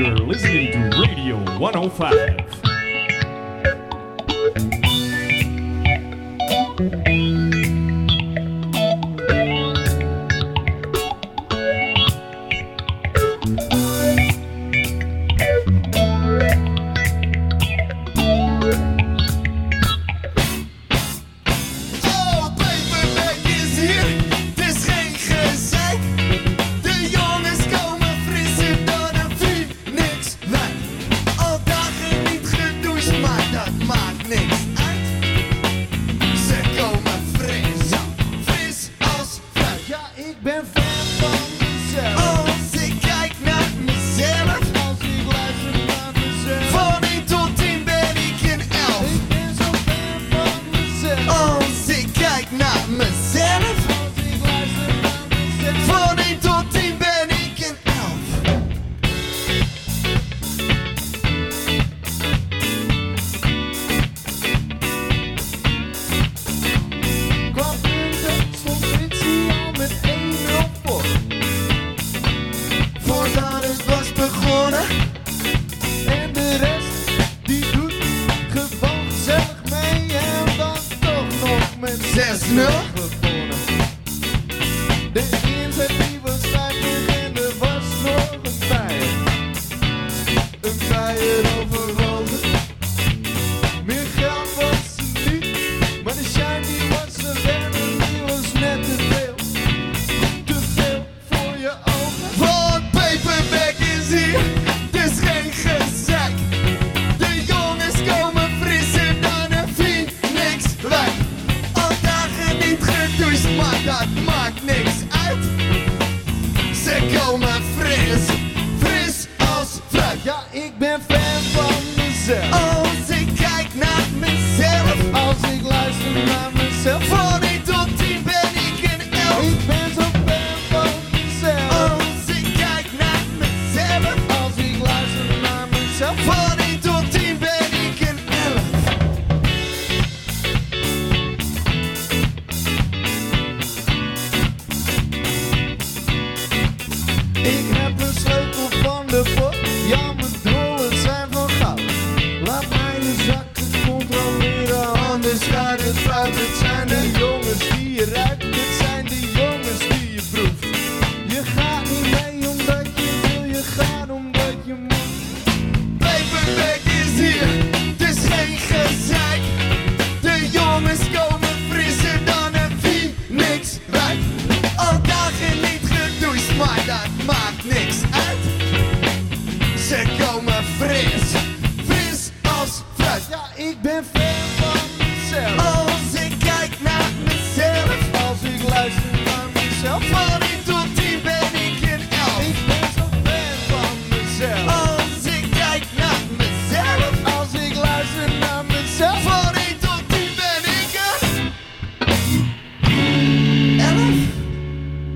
You're listening to Radio 105. Sam Smith. dat maakt niks uit. Ze komen fris, fris als fruit. Ja, ik ben fan van mezelf. Als ik kijk naar mezelf, als ik luister naar mezelf. things are shuffle.